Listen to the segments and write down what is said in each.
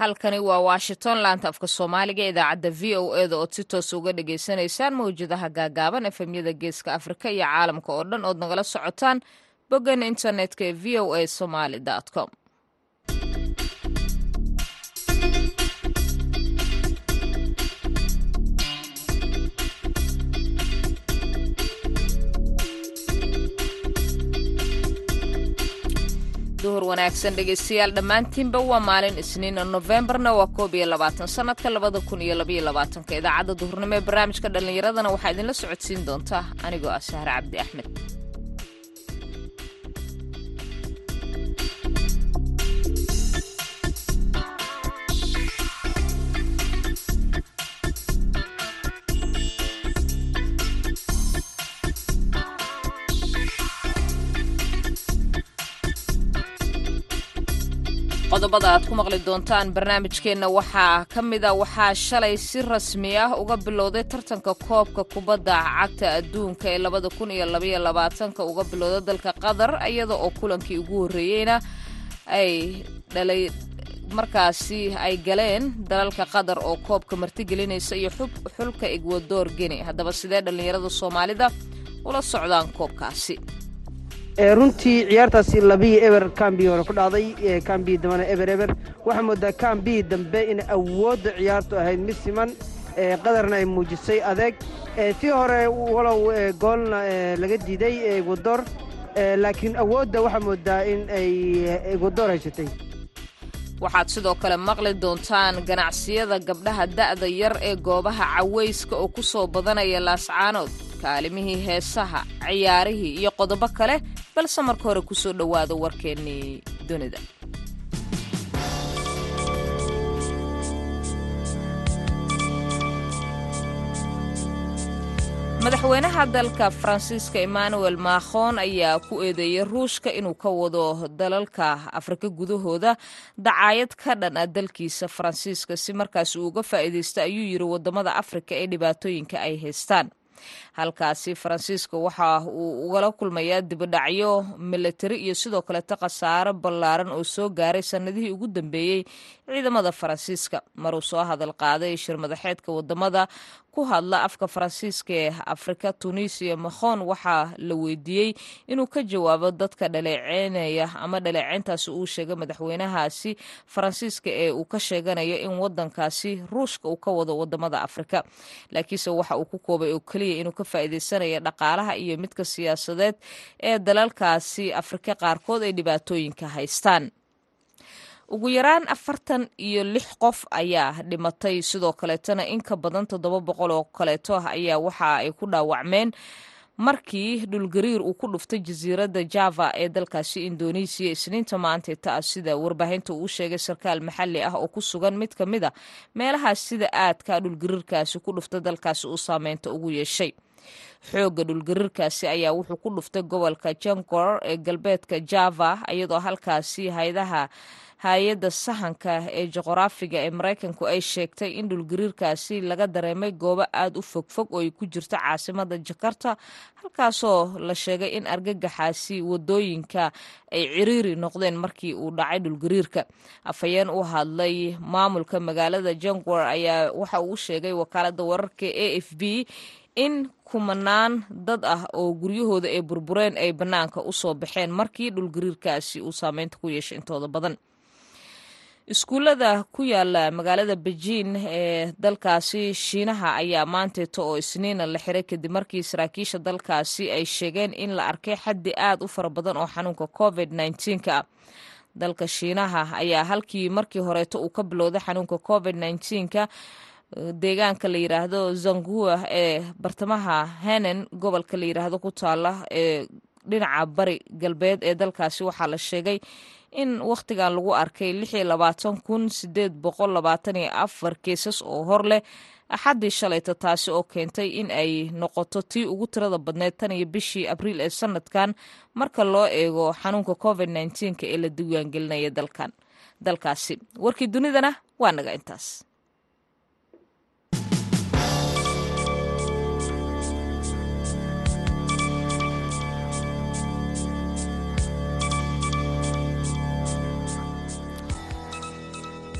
halkani waa washington laanta afka soomaaliga idaacadda v o eda ood si toos uga dhagaysanaysaan mawjadaha gaagaaban efemyada geeska afrika iyo caalamka oo dhan ood nagala socotaan boggan internetka ee v o a somaly com duhur wanaagsan dhegaystayaal dhammaantiinba waa maalin isniina nofembarna waa koob iyo labaatan sannadka labada kun iyo labaiyo labaatanka. Idaacadda duhurnimo ee barnaamijka dhallinyaradana waxaa idinla socodsiin doontaa anigoo ah sahre cabdi axmed qodobada aad ku maqli doontaan barnaamijkeenna waxaa ka mida waxaa shalay si rasmi ah uga bilowday tartanka koobka kubadda cagta adduunka ee labada kun uga bilowda dalka qatar iyada oo kulankii ugu horreeyeyna ay dhalay markaasi ay galeen dalalka qatar oo koobka martigelinaysa iyo xulka egwador geni haddaba sidee dhallinyarada soomaalida ula socdaan koobkaasi runtii ciyaartaasi labiyi eber kambiyoona ku dhacday kambii dambana eber eber waxaa moodaa kambii dambe in awoodda ciyaartu ahayd mid siman qadarna ay muujisay adeeg. Tii hore walow goolna laga diiday egwador laakiin awoodda waxaa moodaa in ay egwador haysatay. Waxaad sidoo kale maqli doontaan ganacsiyada gabdhaha da'da yar ee goobaha cawayska oo ku soo badanaya laascaanood kaalimihii heesaha ciyaarihii iyo qodobo kale balse marka hore ku soo dhowaada warkeennii dunida. Madaxweynaha dalka faransiiska emmanuel makhon ayaa ku eedeeyey ruushka inuu ka wado dalalka afrika gudahooda. Dacaayad ka dhan ah dalkiisa faransiiska si markaas uu uga faa'iidaysto ayuu yidhi waddamada afrika ee dhibaatooyinka ay haystaan halkaasi faransiiska waxa uu ugala kulmayaa dibadhacyo milatari iyo sidoo kaleeta khasaaro ballaaran oo soo gaaray sannadihii ugu dambeeyey ciidamada faransiiska maruu soo hadal qaaday shir madaxeedka waddamada ku hadla afka faransiiska ee afrika tunisiya makhon waxaa la weydiiyey inuu ka jawaabo dadka dhaleeceynaya ama dhaleeceyntaasi uu sheegay madaxweynahaasi faransiiska ee uu ka sheeganayo in wadankaasi ruushka uu ka wado waddamada afrika. Laakiinse waxa uu ku koobay oo keliya inuu ka faa'iidaysanaya dhaqaalaha iyo midka siyaasadeed ee dalalkaasi afrika qaarkood ay dhibaatooyinka haystaan. Ugu yaraan afartan iyo lix qof ayaa dhimatay. Sidoo kaleetana in ka badan toddoba boqol oo kaleeto ah ayaa waxa ay ku dhaawacmeen markii dhulgariir uu ku dhuftay jasiiradda java ee dalkaasi indonesiya isniinta maanta ta sida warbaahinta uu sheegay sarkaal maxalli ah oo ku sugan mid ka mid a meelahaas sida aadka dhulgariirkaasi ku dhuftay dalkaasi uu saameynta ugu yeeshay. Xoogga dhulgariirkaasi ayaa wuxuu ku dhuftay gobolka jangor ee galbeedka java iyadoo halkaasi haydaha hay'adda sahanka ee juqraafiga ee maraykanku ay sheegtay in dhulgariirkaasi laga dareemay goobo aada u fogfog oo ay ku jirto caasimada jakarta halkaasoo la sheegay in argagaxaasi waddooyinka ay ciriiri noqdeen markii uu dhacay dhulgariirka afhayeen u hadlay maamulka magaalada jangor ayaa waxa uu sheegay wakaalada wararka a f b in kumanaan dad ah oo guryahooda ay burbureen ay bannaanka u soo baxeen markii dhulgariirkaasi uu saameynta ku yeeshay intooda badan iskuullada ku yaalla magaalada bejiin ee dalkaasi shiinaha ayaa maanteeto oo isniina la xiray kadib markii saraakiisha dalkaasi ay sheegeen in la arkay xaddi aad u fara badan oo xanuunka covid ah dalka shiinaha ayaa halkii markii horeeto uu ka bilowday xanuunka covid nka deegaanka la yidhaahdo zangua ee bartamaha henen gobolka la yidhaahdo ku taala ee dhinaca bari galbeed ee dalkaasi waxaa la sheegay in wakhtigan lagu arkay keesas oo hor leh axaddii shalayta taasi oo keentay in ay noqoto tii ugu tirada badneyd tan iyo bishii abriil ee sanadkan marka loo eego xanuunka covid ee la diiwaangelinaya dalkan dalkaasi. Warkii dunidana waa naga intaas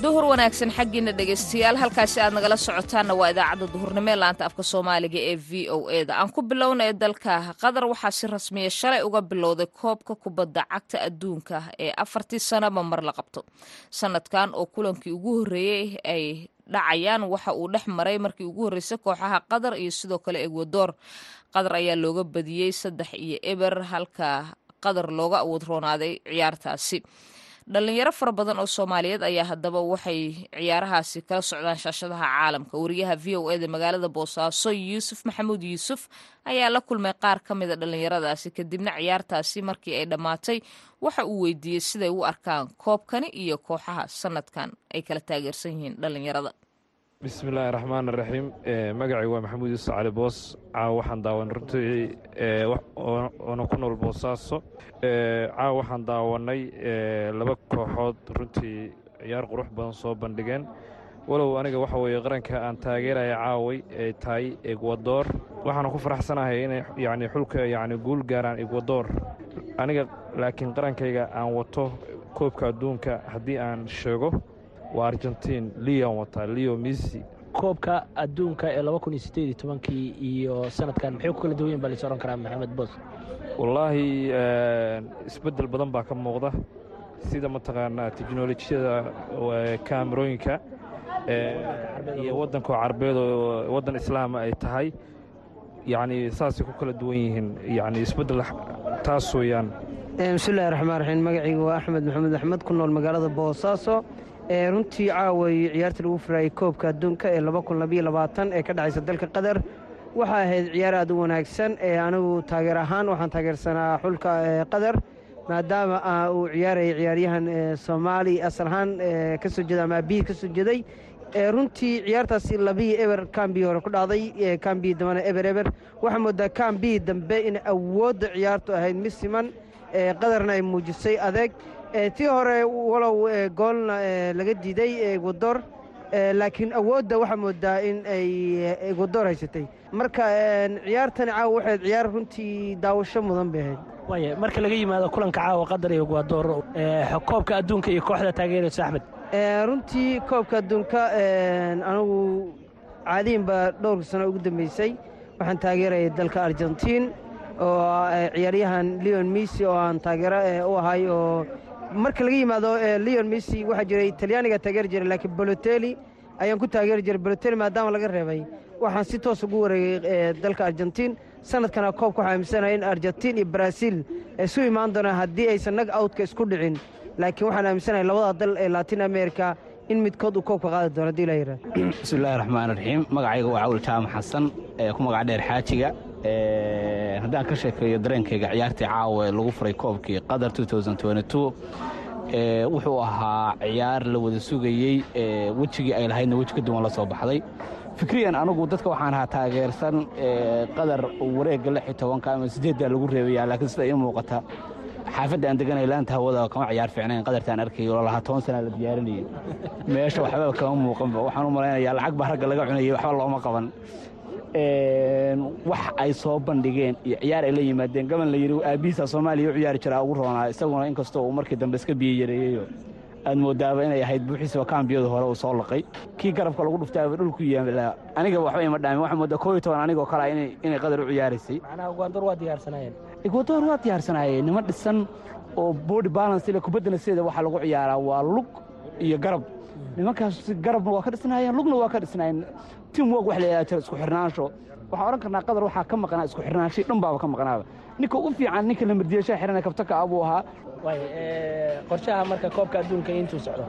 duhur wanaagsan xaggiina dhegaystayaal. Halkaasi aad nagala socotaanna waa idaacadda duhurnimo ee laanta afka soomaaliga ee v o e da aan ku bilownay dalka qatar waxaa si rasmiya shalay uga bilowday koobka kubadda cagta adduunka ee afartii sanaba mar la qabto. Sanadkan oo kulankii ugu horreeyey ay dhacayaan waxa uu dhex maray markii ugu horreysay kooxaha qatar iyo sidoo kale egwador qatar ayaa looga badiyey saddex iyo eber halka qatar looga awood roonaaday ciyaartaasi dhalinyaro fara badan oo soomaaliyeed ayaa haddaba waxay ciyaarahaasi kala socdaan shaashadaha caalamka. Wariyaha v o eda magaalada boosaaso yuusuf maxamuud yuusuf ayaa la kulmay qaar ka mida dhalinyaradaasi kadibna ciyaartaasi markii ay dhammaatay waxa uu weydiiyey siday u arkaan koobkani iyo kooxaha sanadkan ay kala taageersan yihiin dhalinyarada bismillaahi raxmaan raxiim magacay waa maxamuud yuusuf cali boos. Caawa waxaan daawanay runtii oona ku nool boosaaso. Caawa waxaan daawanay laba kooxood runtii ciyaar qurux badan soo bandhigeen. Walow aniga waxa weeye qaranka aan taageeraya caaway ay tahay egwador waxaana ku faraxsanahay inay yacni xulka yacni guul gaaraan egwador aniga laakiin qarankayga aan wato koobka adduunka haddii aan sheego waa argentiin leon wataa leo misi koobka adduunka ee laba kun iyo sideed iyo tobankii iyo sanadkan maxay ku kala duwan yihiin baa lais ohan karaa maxamed boos? Wallaahi isbeddel badan baa ka muuqda sida mataqaanaa teknolojiyada kaamerooyinka iyo waddanka carbeed oo waddan islaama ay tahay. Yacni saasay ku kala duwan yihiin yacni isbeddel taas weeyaan. Bismillahi raxmaan raxiim magacayga waa axmed maxamed axmed ku nool magaalada boosaaso runtii caaway ciyaarta lagu furaayey koobka adduunka ee ee ka dhacaysa dalka qatar. Waxaa ahayd ciyaar aad u wanaagsan anigu taageer ahaan waxaan taageersanaa xulka qatar maadaama uu ciyaarayay ciyaaryahan soomaali asal ahaan ka soo jeeda ama abiyi ka soo jeeday. Runtii ciyaartaasi labii eber kambii hore ku dhacday kambii dambana eber eber. Waxaa moodaa kambii dambe in awoodda ciyaartu ahayd mid siman qadarna ay muujisay adeeg tii hore walow goolna laga diiday egwador laakiin awoodda waxaa moodaa in ay egwador haysatay. Marka ciyaartani caawa waxayd ciyaar runtii daawasho mudan bay ahayd. Waaya marka laga yimaado kulanka caawa qatar iyo egwador koobka adduunka iyo kooxda taageeraysa axmed? Runtii koobka adduunka anigu caadihinba dhowrka sano ugu dambeysay. Waxaan taageerayay dalka argentiin oo ciyaaryahan leon misi oo aan taageero u ahay oo marka laga yimaado leon misi waxaa jiray talyaaniga taageeri jiray laakiin boloteli ayaan ku taageeri jiray boloteli maadaama laga reebay. Waxaan si toos ugu wareegay dalka argentiin. Sanadkana koobka waxaa aaminsanaya in argentiin iyo baraaziil isu imaan doonaan haddii aysan nag awtka isku dhicin. Laakiin waxaan aaminsanahay labada dal ee latin america in midkood uu koobka qaadi doono haddii la yidhahdo bismillahi raxmaan raxiim magacayga waa cawl jaamac xasan ee ku magac dheer xaajiga haddaan ka sheekeeyo dareenkayga ciyaartii caawa ee lagu furay koobkii qatar wuxuu ahaa ciyaar la wada sugayey wejigii ay lahaydna weji ka duwan la soo baxday. Fikriyan anugu dadka waxaan ahaa taageersan qadar wareegga ama siddeeddaa lagu reebaya laakiin sida ii muuqata. Xaafadda aan deganay laanta hawada kama ciyaar fiicnayn qadartaan arkayo oo lahaa toban sanaa la diyaarinayay. Meesha waxbaba kama muuqanba. Waxaan u malaynayaa lacag baa ragga laga cunayay waxba looma qaban wax ay soo bandhigeen iyo ciyaar ay la yimaadeen. Gaban la yidhi aabbihiisa soomaaliya u ciyaari jiraa ugu roonaa. Isaguna inkastoo uu markii dambe iska biyo yareeyeyo aad moodaaba inay ahayd buuxiisaba kaambiyada hore uu soo laqay. Kii garabka lagu dhuftaaba dhulku yaalla aniga waxba ima dhaamin. Waxaa moodaa koo iyo toban anigoo kalea inay qadar u ciyaaraysay egwador waa diyaarsanaayeen nima dhisan oo body balance ile kubaddana sideeda waxaa lagu ciyaaraa. Waa lug iyo garab nimankaas garabna waa ka dhisnaayeen lugna waa ka dhisnaayeen. Tim wog wax la yidhaha jira isku xirnaansho. Waxaan odhan karnaa qadar waxaa ka maqnaa isku xirnaanshii dhan baaba ka maqnaaba. Ninka ugu fiican ninka la mardiyashaa xirana kabtaka abuu ahaa. Waay qorshaha marka koobka adduunka intuu socdo?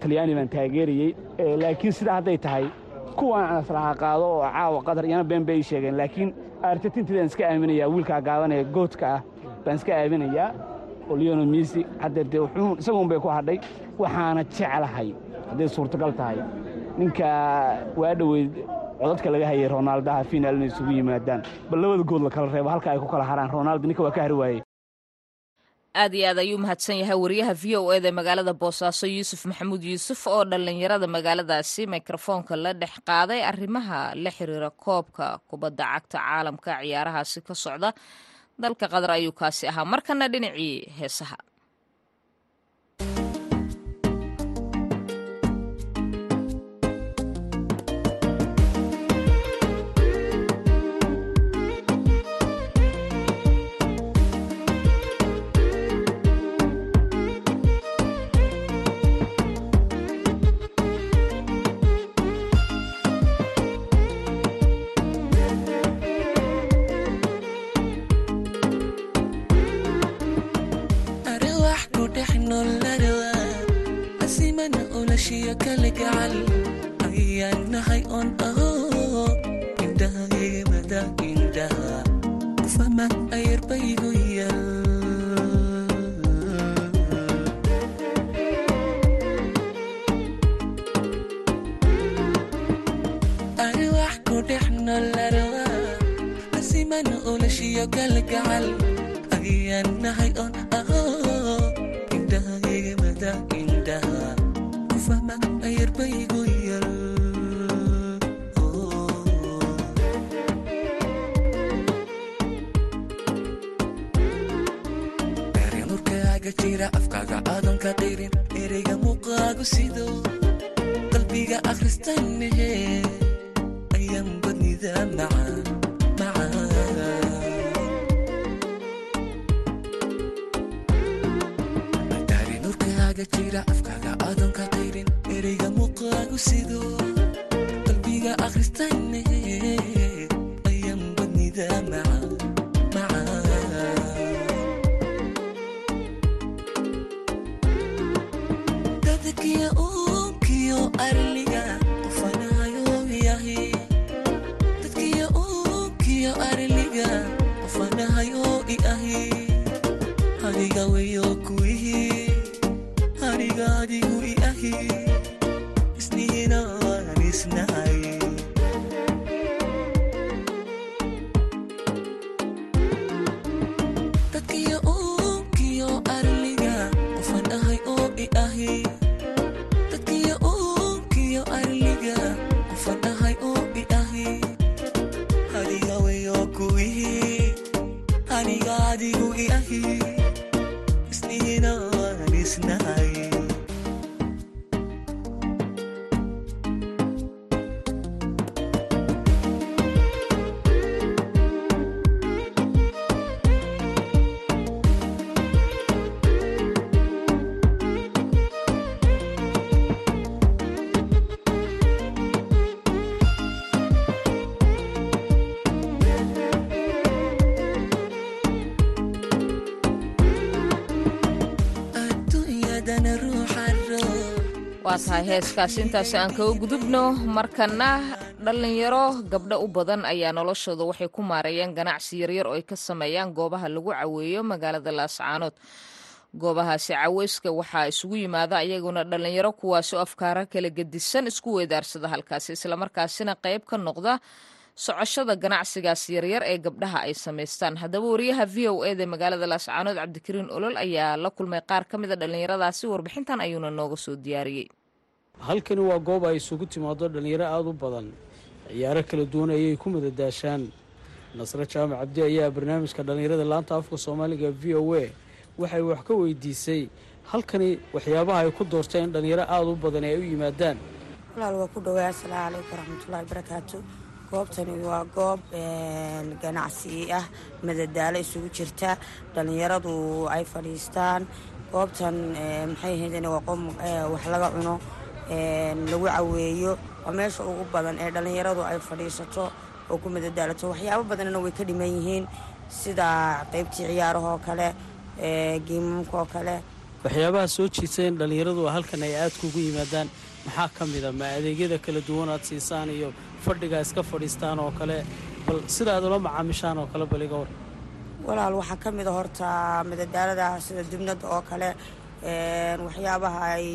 Talyaani baan taageerayey laakiin sidaa hadday tahay kuwaan aslaha qaado oo caawa qadar iyana been bay ii sheegeen. Laakiin argentintiidaan iska aaminayaa wiilkaa gaabanee goodka ah baan iska aaminayaa oo leono misi isaguun bay ku hadhay waxaana jeclahay. Hadday suurtagal tahay ninka waa dhoweyd codadka laga hayay ronaaldaha finaal inay isugu yimaadaan. Bal labada good la kala reebo halka ay ku kala haraan. Ronaldo ninka waa ka hari waayey aad iyo aad ayuu mahadsan yahay wariyaha v o eda magaalada boosaaso yuusuf maxamuud yuusuf oo dhallinyarada magaaladaasi mikrofoonka la dhex qaaday. Arrimaha la xiriira koobka kubadda cagta caalamka ciyaarahaasi ka socda dalka qatar ayuu kaasi ahaa. Markana dhinacii heesaha qalbiga akhristanhe ayaan badnida macaan nurkaaga jira afkaaga aadan ka qirin ereyga muuqaagu sido qalbiga akhristanhe waa tahay heeskaasi intaasi aan kaga gudubno markana dhallinyaro gabdho u badan ayaa noloshooda waxay ku maareeyeen ganacsi yaryar oo ay ka sameeyaan goobaha lagu caweeyo magaalada laascaanood. Goobahaasi caweyska waxaa isugu yimaada iyaguna dhallinyaro kuwaasi oo afkaara kala gedisan isku weedaarsada halkaasi islamarkaasina qayb ka noqda socoshada ganacsigaas yaryar ee gabdhaha ay samaystaan haddaba wariyaha v o eda magaalada laascaanood cabdikariin olol ayaa la kulmay qaar ka mida dhallinyaradaasi warbixintan ayuuna nooga soo diyaariyey halkani waa goob ay isugu timaado dhallinyaro aada u badan. Ciyaaro kala duwan ayay ku madadaashaan. Nasre jaamac cabdi ayaa barnaamijka dhallinyarada laanta afka soomaaliga v o a waxay wax ka weydiisay. Halkani waxyaabaha ay ku doorteen in dhallinyaro aada u badan ay u yimaadaan. Walaal waa ku dhowaa asalaamu calaykum waraxmatullahi barakaatu goobtani waa goob ganacsi ah. Madadaalo isugu jirta. Dhallinyaradu ay fadhiistaan. Goobtan maxay ahaydeen? Waa qoom wax laga cuno lagu caweeyo waa meesha ugu badan ee dhallinyaradu ay fadhiisato oo ku madadaalato waxyaabo badanna way ka dhiman yihiin sida qeybtii ciyaarahoo kale giimamkaoo kale. Waxyaabaha soo jiita in dhallinyaradu halkan ay aada kugu yimaadaan. Maxaa ka mid a? Ma adeegyada kala duwan aad siisaan iyo fadhiga iska fadhiistaan oo kale bal sida aad ula macaamishaan oo kale baliga war. Walaal waxaa ka mid a horta madadaalada sida dubnada oo kale waxyaabaha ay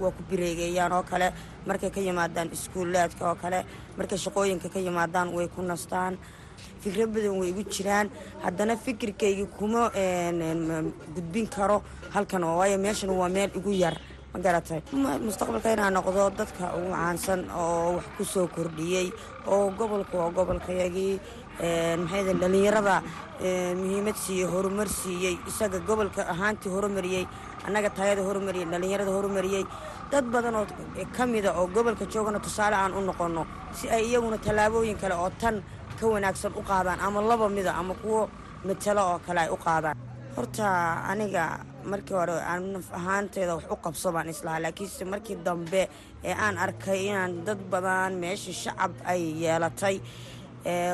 waa ku bireegeeyaan oo kale. Markay ka yimaadaan iskuulaadka oo kale. Markay shaqooyinka ka yimaadaan way ku nastaan. Fikro badan way igu jiraan. Haddana fikirkayga kuma gudbin karo. Halkan oo waayo meeshan waa meel igu yar. Ma garatay? Mustaqbalka inaa noqdo dadka ugu caansan oo wax ku soo kordhiyey oo gobolka waa gobolkayagii maxay dhallinyarada muhiimad siiyey horumar siiyey isaga gobolka ahaantii horumariyey annaga tayada horumariyey dhallinyarada horumariyey dad badan oo ka mida oo gobolka joogana tusaale aan u noqonno si ay iyaguna tallaabooyin kale oo tan ka wanaagsan u qaadaan ama laba mida ama kuwo matalo oo kale ay u qaadaan. Horta aniga markii hore naf ahaanteeda wax u qabso baan islahaa laakiinse markii dambe ee aan arkay inaan dad badan meeshii shacab ay yeelatay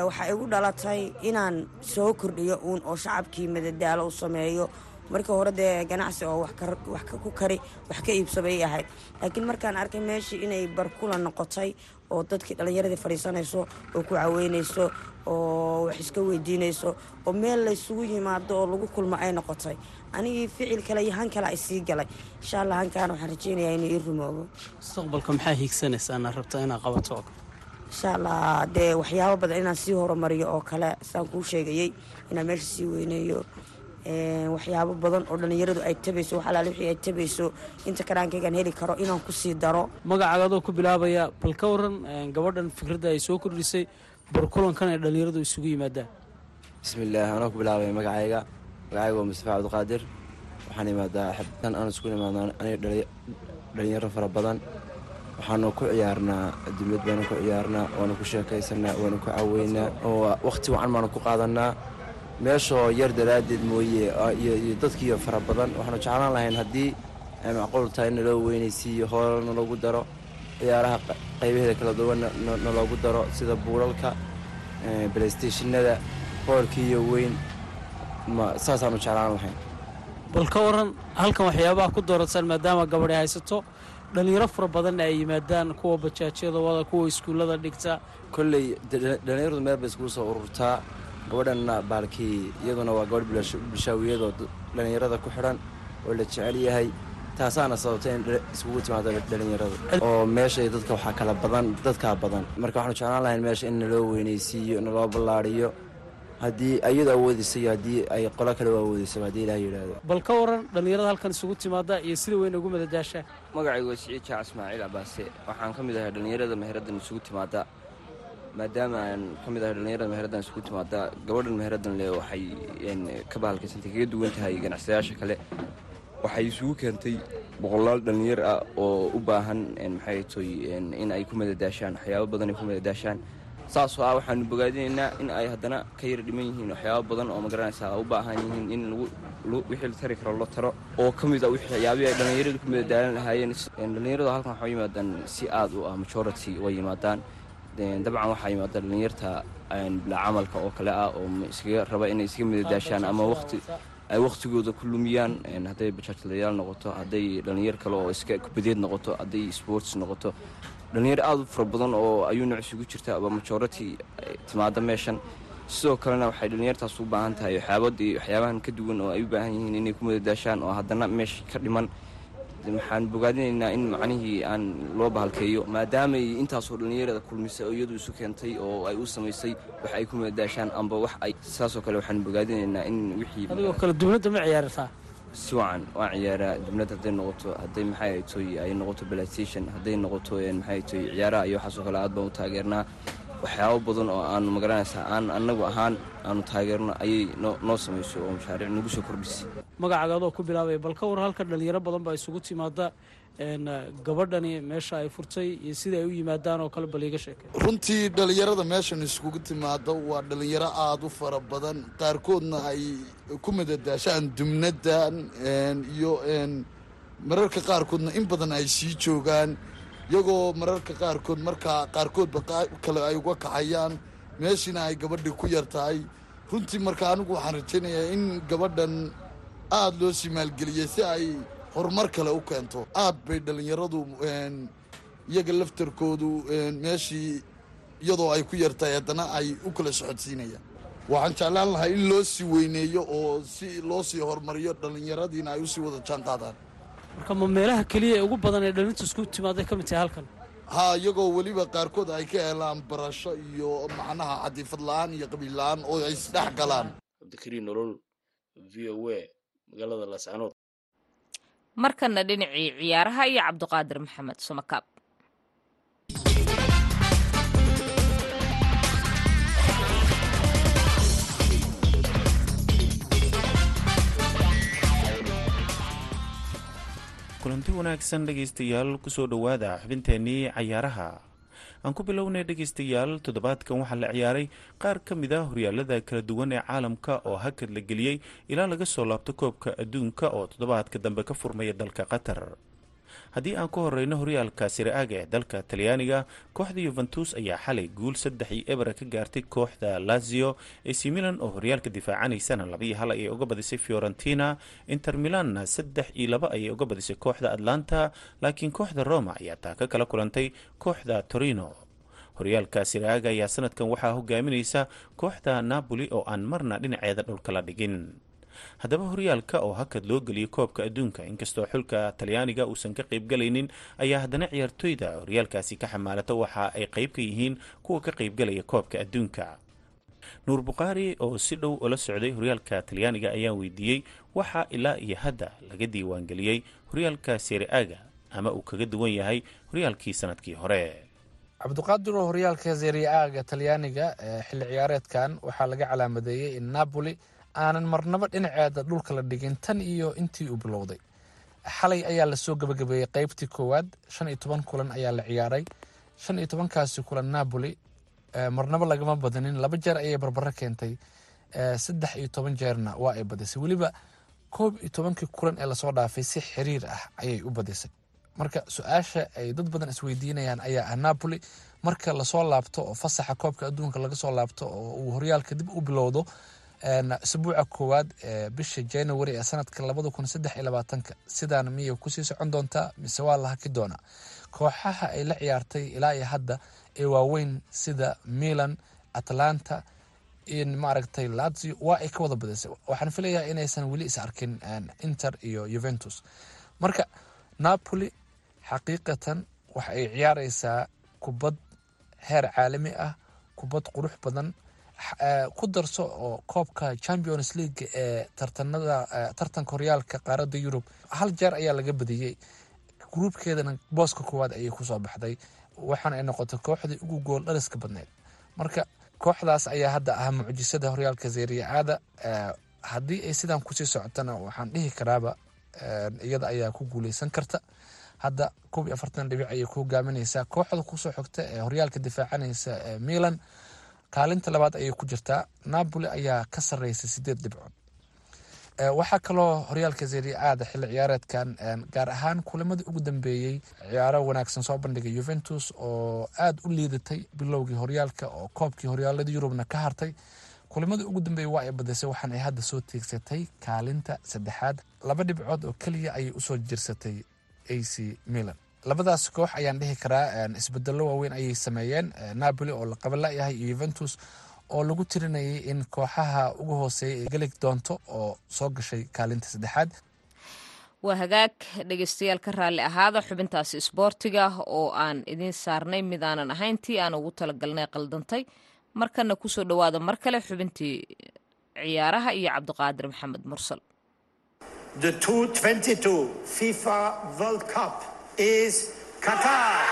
waxaa igu dhalatay inaan soo kordhiyo uun oo shacabkii madadaalo u sameeyo markii hore dee ganacsi oo wax ku kari wax ka iibsabay ahayd laakiin markaan arkay meeshii inay barkula noqotay oo dadkii dhallinyaradii fadhiisanayso oo ku caweynayso oo wax iska weydiinayso oo meel laysugu yimaado oo lagu kulmo ay noqotay. Anigii ficil kale iyo han kale ay sii galay. Insha allah hankaana waxaan rajeynayaa inuu ii rumoobo mustaqbalka maxaa hiigsanaysaana rabta inaad qabato? Insha allah dee waxyaabo badan inaan sii horumariyo oo kale saan kuu sheegayey inaan meesha sii weyneeyo waxyaabo badan oo dhallinyaradu ay tabayso wax alaale wixii ay tabayso inta karaankaygaan heli karo inaan ku sii daro. Magacaaga adoo ku bilaabaya bal ka waran gabadhan fikradda ay soo kordhisay barkulankan ay dhallinyaradu isugu yimaadaan. Bismillaah anoo ku bilaabaya magacayga. Magacayga waa mustafa cabdiqaadir. Waxaan imaadaa xabtan aan isku imaadna aniga dhalinyaro fara badan. Waxaanu ku ciyaarnaa dibad baanu ku ciyaarnaa waanu ku sheekaysanaa waanu ku caweynaa oo wakhti wacan baanu ku qaadanaa meeshoo yar daraaddeed mooye iyo dadkiiyo fara badan. Waxaanu jeclaan lahayn haddii ay macquul tahay naloo weynaysiiyo hoola naloogu daro ciyaaraha qaybaheeda kala duwan naloogu daro sida buulalka baleystationada hoolkiiyo weyn. Saasaanu jeclaan lahayn. Bal ka waran halkan waxyaabaha ku doorataan maadaama gabadhi haysato dhallinyaro fara badanna ay yimaadaan kuwa bajaajyada wada kuwa iskuullada dhigta. Kolley dhallinyaradu meel bay iskugu soo ururtaa gabadhanna baalkii iyaduna waa gabadh bulshaawiyadoo dhallinyarada ku xidhan oo la jecel yahay. Taasaana sababtay in iskugu timaado dhallinyaradu. Oo meeshay dadka waxaa kala badan dadkaa badan. Marka waxaanu jeclaan lahayn meesha in naloo weynaysiiyo naloo ballaadhiyo haddii ayadu awoodaysa iyo haddii ay qolo kale u awoodaysa haddii ilaah yidhaahdo. Bal ka waran dhallinyarada halkan isugu timaada iyo sida weyn ugu madadaashaan magacaygu waa siciid jaac ismaaciil cabaase waxaan ka mid ahay dhallinyarada meheraddan isugu timaada maadaama aan ka mid ahay dhallinyarada isugu timaada gabadhan meheraddan le waxay ka bahalkaysantay kaga duwan tahay ganacsadayaasha kale. Waxay isugu keentay boqolaal dhallinyar ah oo u baahan maxay toy in ay ku madadaashaan waxyaabo badan ay ku madadaashaan. Saasoo ah waxaanu bogaadinaynaa in ay haddana ka yara dhiman yihiin waxyaabo badan oo ma garanaysaa u baahan yihiin in wixii la tari karo la taro oo ka mid a waxyaabihii ay dhallinyaradu ku madadaalan lahaayeen. Dhallinyaradu halkan waxaa yimaadaan si aad u ah majority way yimaadaan dabcan waxaa yimaada dhallinyarta bilaa oo kale ah oo iskaga raba inay iskaga madadaashaan ama waqti ay wakhtigooda ku lumiyaan. Hadday bajaajlayaal noqoto hadday dhallinyar kale oo iska kubadeed noqoto hadday sports noqoto. Dhallinyar aad u fara badan oo ayuu nooc isugu jirta aba majority timaada meeshan. Sidoo kalena waxay dhallinyartaas u baahan tahay waxyaabadii waxyaabahan ka duwan oo ay u baahan yihiin inay ku madadaashaan oo haddana meesha ka dhiman waxaan bogaadinaynaa in macnihii aan loo bahalkeeyo maadaamay intaasoo dhallinyarada kulmisay oo iyadu isu keentay oo ay u samaysay wax ay ku madadaashaan amba wax ay saasoo kale waxaan bogaadinaynaa in wixii adigoo kale dubnadda ma ciyaartaa si wacan waan ciyaaraa. Dubnad hadday noqoto hadday maxay toy ay noqoto playstation hadday noqoto maxay toy ciyaaraha iyo waxaasoo kale aad baan u taageernaa waxyaabo badan oo aanu ma garanaysaa aan annagu ahaan aanu taageerno ayay noo samayso oo mashaariic nagu soo kordhisay. Magacaaga adoo ku bilaabaya bal ka war halka dhallinyaro badan baa isugu timaada gabadhani meesha ay furtay iyo sida ay u yimaadaan oo kale bal iiga sheekay runtii dhallinyarada meeshan iskugu timaado waa dhallinyaro aada u fara badan. Qaarkoodna ay ku madadaashaan dumnadan iyo mararka qaarkoodna in badan ay sii joogaan iyagoo mararka qaarkood markaa qaarkoodba kale ay uga kaxayaan meeshiina ay gabadhii ku yar tahay. Runtii marka anigu waxaan rajaynayaa in gabadhan aada loo sii maalgeliyey si ay horumar kale u keento. Aad bay dhallinyaradu iyaga laftarkoodu meeshii iyadoo ay ku yartahay haddana ay u kala socodsiinayaan. Waxaan jeclaan lahaa in loo sii weyneeyo oo si loo sii horumariyo dhallinyaradiina ay u sii wada jaan qaadaan marka ma meelaha keliya ee ugu badan ee dhalinta isku timaaday ka mid tahay halkan? Haa iyagoo weliba qaarkood ay ka helaan barasho iyo macnaha cadiifad la'aan iyo qabiil la'aan oo ay isdhex galaan. Cabdikariin nolol v o a magaalada laascanood markana dhinacii ciyaaraha iyo cabdiqaadir maxamed somakaab kulanti wanaagsan dhegaystayaal ku soo dhowaada xubinteennii cayaaraha. Aan ku bilownay dhegaystayaal toddobaadkan waxaa la ciyaaray qaar ka mid a horyaalada kala duwan ee caalamka oo hakad la geliyey ilaa laga soo laabto koobka adduunka oo toddobaadka dambe ka furmaya dalka qatar haddii aan ku horeyno horyaalka siraaga ee dalka talyaaniga kooxda yuventus ayaa xalay guul saddex iyo ebera ka gaartay kooxda lazio. Ac milan oo horyaalka difaacanaysana labaiyo hal ayay uga badisay fiorentina. Inter milanna saddex iyo laba ayay uga badisay kooxda atlanta laakiin kooxda roma ayaa taa ka kala kulantay kooxda torino. Horyaalka siraaga ayaa sanadkan waxaa hogaaminaysa kooxda napoli oo aan marna dhinaceeda dhulka la dhigin haddaba horyaalka oo hakad loo geliyay koobka adduunka inkastoo xulka talyaaniga uusan ka qaybgalaynin ayaa haddana ciyaartoyda horyaalkaasi ka xamaalata waxa ay qayb ka yihiin kuwa ka qaybgalaya koobka adduunka. Nuur bukhaari oo si dhow ula socday horyaalka talyaaniga ayaa weydiiyey waxaa ilaa iyo hadda laga diiwaangeliyey horyaalka seriaga ama uu kaga duwan yahay horyaalkii sannadkii hore. Cabdiqaadiroo horyaalka seriaaga talyaaniga ee xilli ciyaareedkan waxaa laga calaamadeeyey in napoli aanan marnaba dhinaceeda dhulka la dhigin tan iyo intii uu bilowday. Xalay ayaa la soo gabagabeeyey qeybtii koowaad shan iyo toban kulan ayaa la ciyaaray. Shan iyo tobankaasi kulan napoli marnaba lagama badanin laba jeer ayay barbaro keentay. Saddex iyo toban jeerna waa ay badisay. Weliba koob iyo tobankii kulan ee la soo dhaafay si xiriir ah ayay u badisay. Marka su'aasha ay dad badan isweydiinayaan ayaa ah napoli. Marka la soo laabto oo fasaxa koobka adduunka laga soo laabto oo uu horyaalka dib u bilowdo isbuuca koowaad ee bisha january ee sanadka labada kun saddex iyo labaatanka. Sidaan miyay ku sii socon doontaa mise waa la haki doonaa? Kooxaha ay la ciyaartay ilaa iyo hadda ee waaweyn sida milan atlanta maaragtay lazio waa ay ka wada badisay waxaan filayaa inaysan weli is arkin inter iyo juventus. Marka napoli xaqiiqatan waxa ay ciyaareysaa kubad heer caalami ah kubad qurux badan ku darso oo koobka champions league ee tartanada tartanka horyaalka qaaradda yurub hal jeer ayaa laga badiyey gruubkeedana booska koowaad ayay ku soo baxday waxaana ay noqotay kooxdii ugu gool dhaliska badneyd marka kooxdaas ayaa hadda ah mucjisada horyaalka seriaada haddii ay sidaan ku sii socotana waxaan dhihi karaaba iyada ayaa ku guuleysan karta. Hadda koob iyo afartan dhibic ayay ku hogaamineysaa kooxda ku soo xogta ee horyaalka difaacanaysa milan kaalinta labaad ayay ku jirtaa napoli ayaa ka sareysa sideed dhibcood. Waxaa kaloo horyaalka seriaada xilli ciyaareedkan gaar ahaan kulamadii ugu dambeeyey ciyaaro wanaagsan soo bandhigay juventus oo aada u liidatay bilowgii horyaalka oo koobkii horyaalada yurubna ka hartay. Kulimadii ugu dambeeyey waa ay badisay waxaan ay hadda soo teegsatay kaalinta saddexaad. Laba dhibcood oo keliya ayay u soo jirsatay a c milan labadaas koox ayaan dhihi karaa isbedelo waaweyn ayay sameeyeen. Napoli oo la qabanlayahay iyo juventus oo lagu tirinayay in kooxaha ugu hooseeya ay geli doonto oo soo gashay kaalinta saddexaad. Waa hagaag dhegeystayaal ka raalli ahaada xubintaasi isboortiga oo aan idiin saarnay mid aanan ahayn tii aan ugu talagalnay qaldantay. Markana ku soo dhowaada mar kale xubintii ciyaaraha iyo cabdiqaadir maxamed mursal The 2022 FIFA World Cup is Qatar.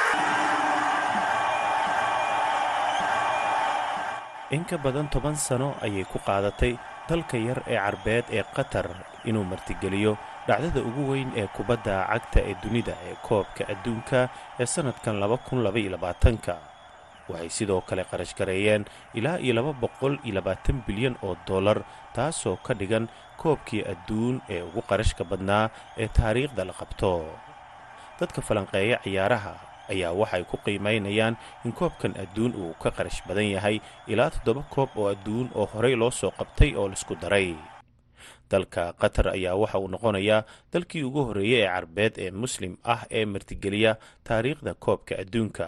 in ka badan toban sano ayay ku qaadatay dalka yar ee carbeed ee qatar inuu martigeliyo dhacdada ugu weyn ee kubadda cagta ee dunida ee koobka adduunka ee sannadkan ka waxay sidoo kale qarash gareeyeen ilaa iyo laba boqol iyo labaatan bilyan oo dollar taasoo ka dhigan koobkii adduun ee ugu qarashka badnaa ee taariikhda la qabto dadka falanqeeya ciyaaraha ayaa waxay ku qiimaynayaan in koobkan adduun uu ka qarash badan yahay ilaa toddoba koob oo adduun oo horey loo soo qabtay oo la isku daray. Dalka qatar ayaa waxa uu noqonayaa dalkii ugu horreeyey ee carbeed ee muslim ah ee martigeliya taariikhda koobka adduunka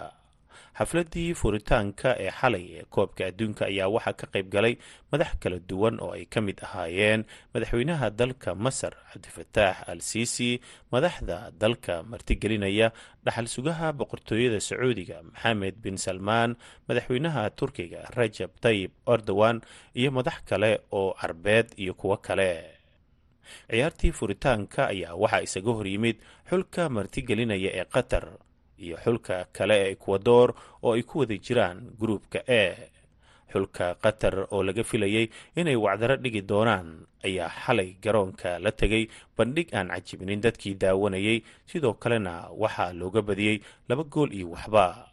xafladdii furitaanka ee xalay ee koobka adduunka ayaa waxaa ka qayb galay madax kala duwan oo ay ka mid ahaayeen madaxweynaha dalka masar cabdifataax al siisi madaxda dalka martigelinaya dhaxal sugaha boqortooyada sacuudiga maxamed bin salmaan madaxweynaha turkiga rajab tayib erdogan iyo madax kale oo carbeed iyo kuwo kale. Ciyaartii furitaanka ayaa waxaa isaga horyimid xulka martigelinaya ee qatar iyo xulka kale ee ekwador oo ay ku wada jiraan gruupka e. Xulka qatar oo laga filayay inay wacdaro dhigi doonaan ayaa xalay garoonka la tegay bandhig aan cajibinin dadkii daawanayay. Sidoo kalena waxaa looga badiyey laba gool iyo waxba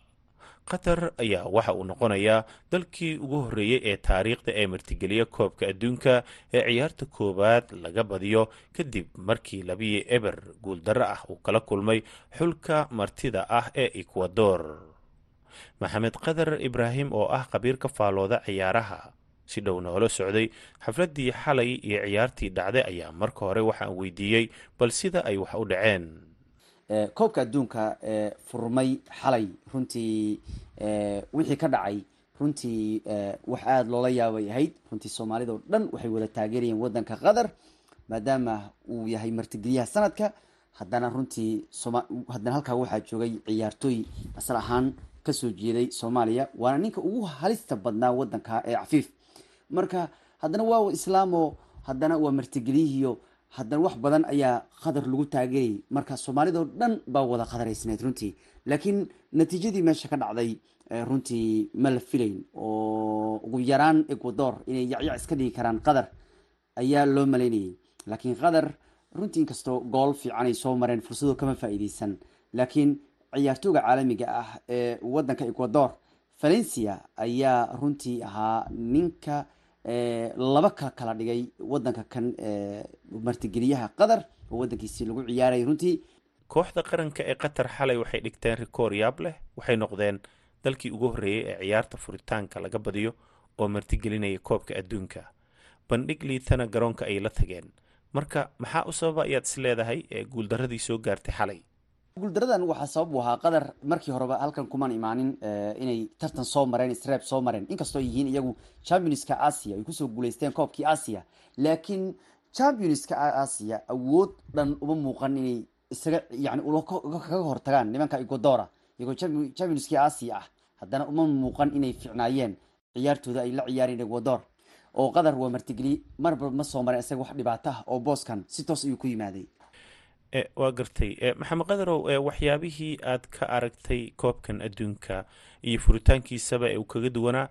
qatar ayaa waxa uu noqonayaa dalkii ugu horreeyey ee taariikhda ee martigeliya koobka adduunka ee ciyaarta koowaad laga badiyo kadib markii labiyi eber guuldarro ah uu kala kulmay xulka martida ah ee ekwador maxamed qadar ibraahim oo ah khabiir ka faalooda ciyaaraha si dhow noola socday xafladdii xalay iyo ciyaartii dhacday ayaa marka hore waxaan weydiiyey bal sida ay wax u dhaceen koobka adduunka ee furmay xalay. Runtii wixii ka dhacay runtii wax aada loola yaabay ahayd. Runtii soomaalida oo dhan waxay wada taageerayeen waddanka qatar maadaama uu yahay martigeliyaha sanadka. Haddana runtii haddana halkaa waxaa joogay ciyaartooy asal ahaan ka soo jeeday soomaaliya waana ninka ugu halista badnaa waddanka ee cafiif. Marka haddana waa islaamo haddana waa martigeliyihiyo haddana wax badan ayaa qatar lagu taageerayay marka soomaalidao dhan baa wada qadaraysnayd runtii. Laakiin natiijadii meesha ka dhacday runtii ma la filayn oo ugu yaraan ecuador inay yacyac iska dhigi karaan qatar ayaa loo malaynayay. Laakiin qatar runtii inkastoo gool fiican ay soo mareen fursadoo kama faa'iideysan laakiin ciyaartooga caalamiga ah ee waddanka ecuador valencia ayaa runtii ahaa ninka laba ka kala dhigay waddanka kan martigeliyaha qatar oo waddankiisi lagu ciyaarayay runtii. Kooxda qaranka ee qatar xalay waxay dhigteen rikoor yaab leh waxay noqdeen dalkii ugu horreeyey ee ciyaarta furitaanka laga badiyo oo martigelinaya koobka adduunka. Bandhig liitana garoonka ay la tageen. Marka maxaa u sababa ayaad is leedahay ee guuldaradii soo gaartay xalay guuldaradan waxaa sabab u ahaa qatar markii horeba halkan kumaan imaanin inay tartan soo mareen isreeb soo mareen. Inkastoo yihiin iyagu championska asia ay ku soo guuleysteen koobkii asia laakiin championska asia awood dhan uma muuqan inay isaga yani kaga hortagaan nimanka ecuadora iyagoo championskii asia ah. Haddana uma muuqan inay ficnaayeen ciyaartooda ay la ciyaareen ecuador oo qatar waa martigeli marba ma soo mareen isaga wax dhibaato ah oo booskan si toos ayuu ku yimaaday waa gartay. Maxamed qadarow waxyaabihii aad ka aragtay koobkan adduunka iyo furitaankiisaba ee uu kaga duwanaa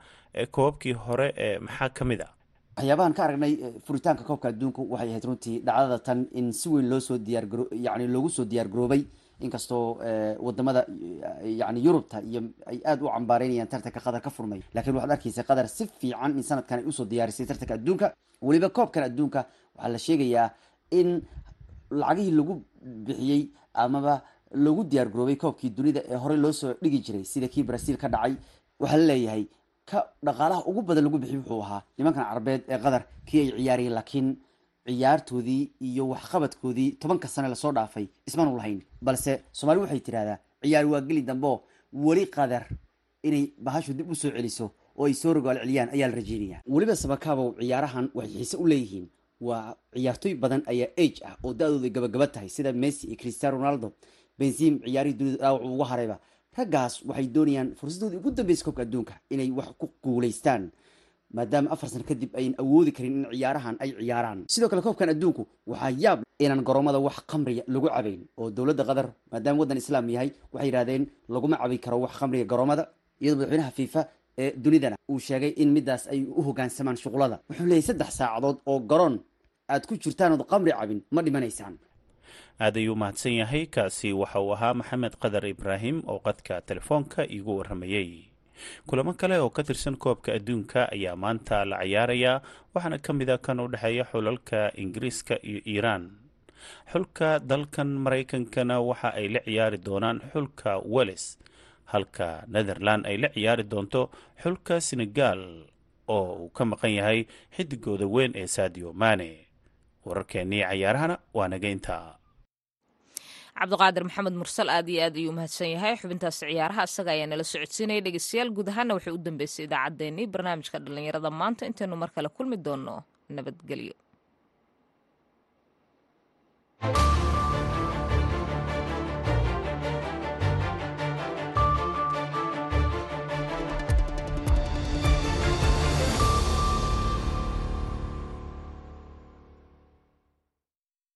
koobabkii hore maxaa ka mid a waxyaabahan ka aragnay furitaanka koobka adduunka waxay ahayd runtii dhacdada tan in si weyn loosoo diyaargaro yani loogu soo diyaar garoobay inkastoo waddamada yani yurubta iyo ay aada u cambaareynayaan tartanka qatar ka furmay. Lakiin waxaad arkeysa qatar si fiican in sanadkan ay u soo diyaarisay tartanka adduunka. Weliba koobkan adduunka waxaa la sheegayaa in lacagihii lagu bixiyey amaba loogu diyaar garoobay koobkii dunida ee horey loo soo dhigi jiray sida kii brazil ka dhacay waxaa la leeyahay ka dhaqaalaha ugu badan lagu bixiy wuxuu ahaa nimankan carabeed ee qatar. Kii ay ciyaarayeen laakiin ciyaartoodii iyo waxqabadkoodii tobanka sane la soo dhaafay ismanu lahayn. Balse soomaali waxay tidhahdaa ciyaar waa geli dambeo weli qatar inay bahashu dib u soo celiso oo ay soo rogaal celiyaan ayaa la rajeynaya. Weliba sabakaabow ciyaarahan waxay xiise u leeyihiin waa ciyaartooy badan ayaa age ah oo da-dooda gabagaba tahay sida messi iyo cristiano ronaldo. Benzim ciyaarihii dunida dhaawac uga harayba. Raggaas waxay doonayaan fursadoodii ugu dambeysa koobka adduunka inay wax ku guulaystaan maadaama afar sano kadib ayan awoodi karin in ciyaarahan ay ciyaaraan. Sidoo kale koobkan adduunku waxaa yaab inaan garoomada wax khamriya lagu cabayn oo dowladda qatar maadaama waddan islaam yahay waxay yidhahdeen laguma cabi karo wax khamriga garoomada iyadoo madaxweynaha fifa ee dunidana uu sheegay in midaas ay u hogaansamaan shuqulada. Wuxuu leeyahy saddex saacadood oo garoon aad ku jirtaan qamri cabin ma dhimanaysaan. Aad ayuu mahadsan yahay kaasi waxa uu ahaa maxamed qadar ibraahim oo qadka telefoonka iigu warramayey kulamo kale oo ka tirsan koobka adduunka ayaa maanta la ciyaarayaa waxaana ka mid a kan u dhexeeya xulalka ingiriiska iyo iiraan. Xulka dalkan maraykankana waxa ay la ciyaari doonaan xulka weles halka netherland ay la ciyaari doonto xulka senegal oo uu ka maqan yahay xidigooda weyn ee sadio mane wararkeennii cayaarahana waa naga intaa. Cabdiqaadir maxamed mursal aad iyo aad ayuu mahadsan yahay. Xubintaasi ciyaaraha isaga ayaa nala socodsiinaya. Dhegeystayaal guud ahaana waxay u dambeysay idaacaddeenii barnaamijka dhallinyarada. Maanta intaynu mar kale kulmi doonno nabadgelyo.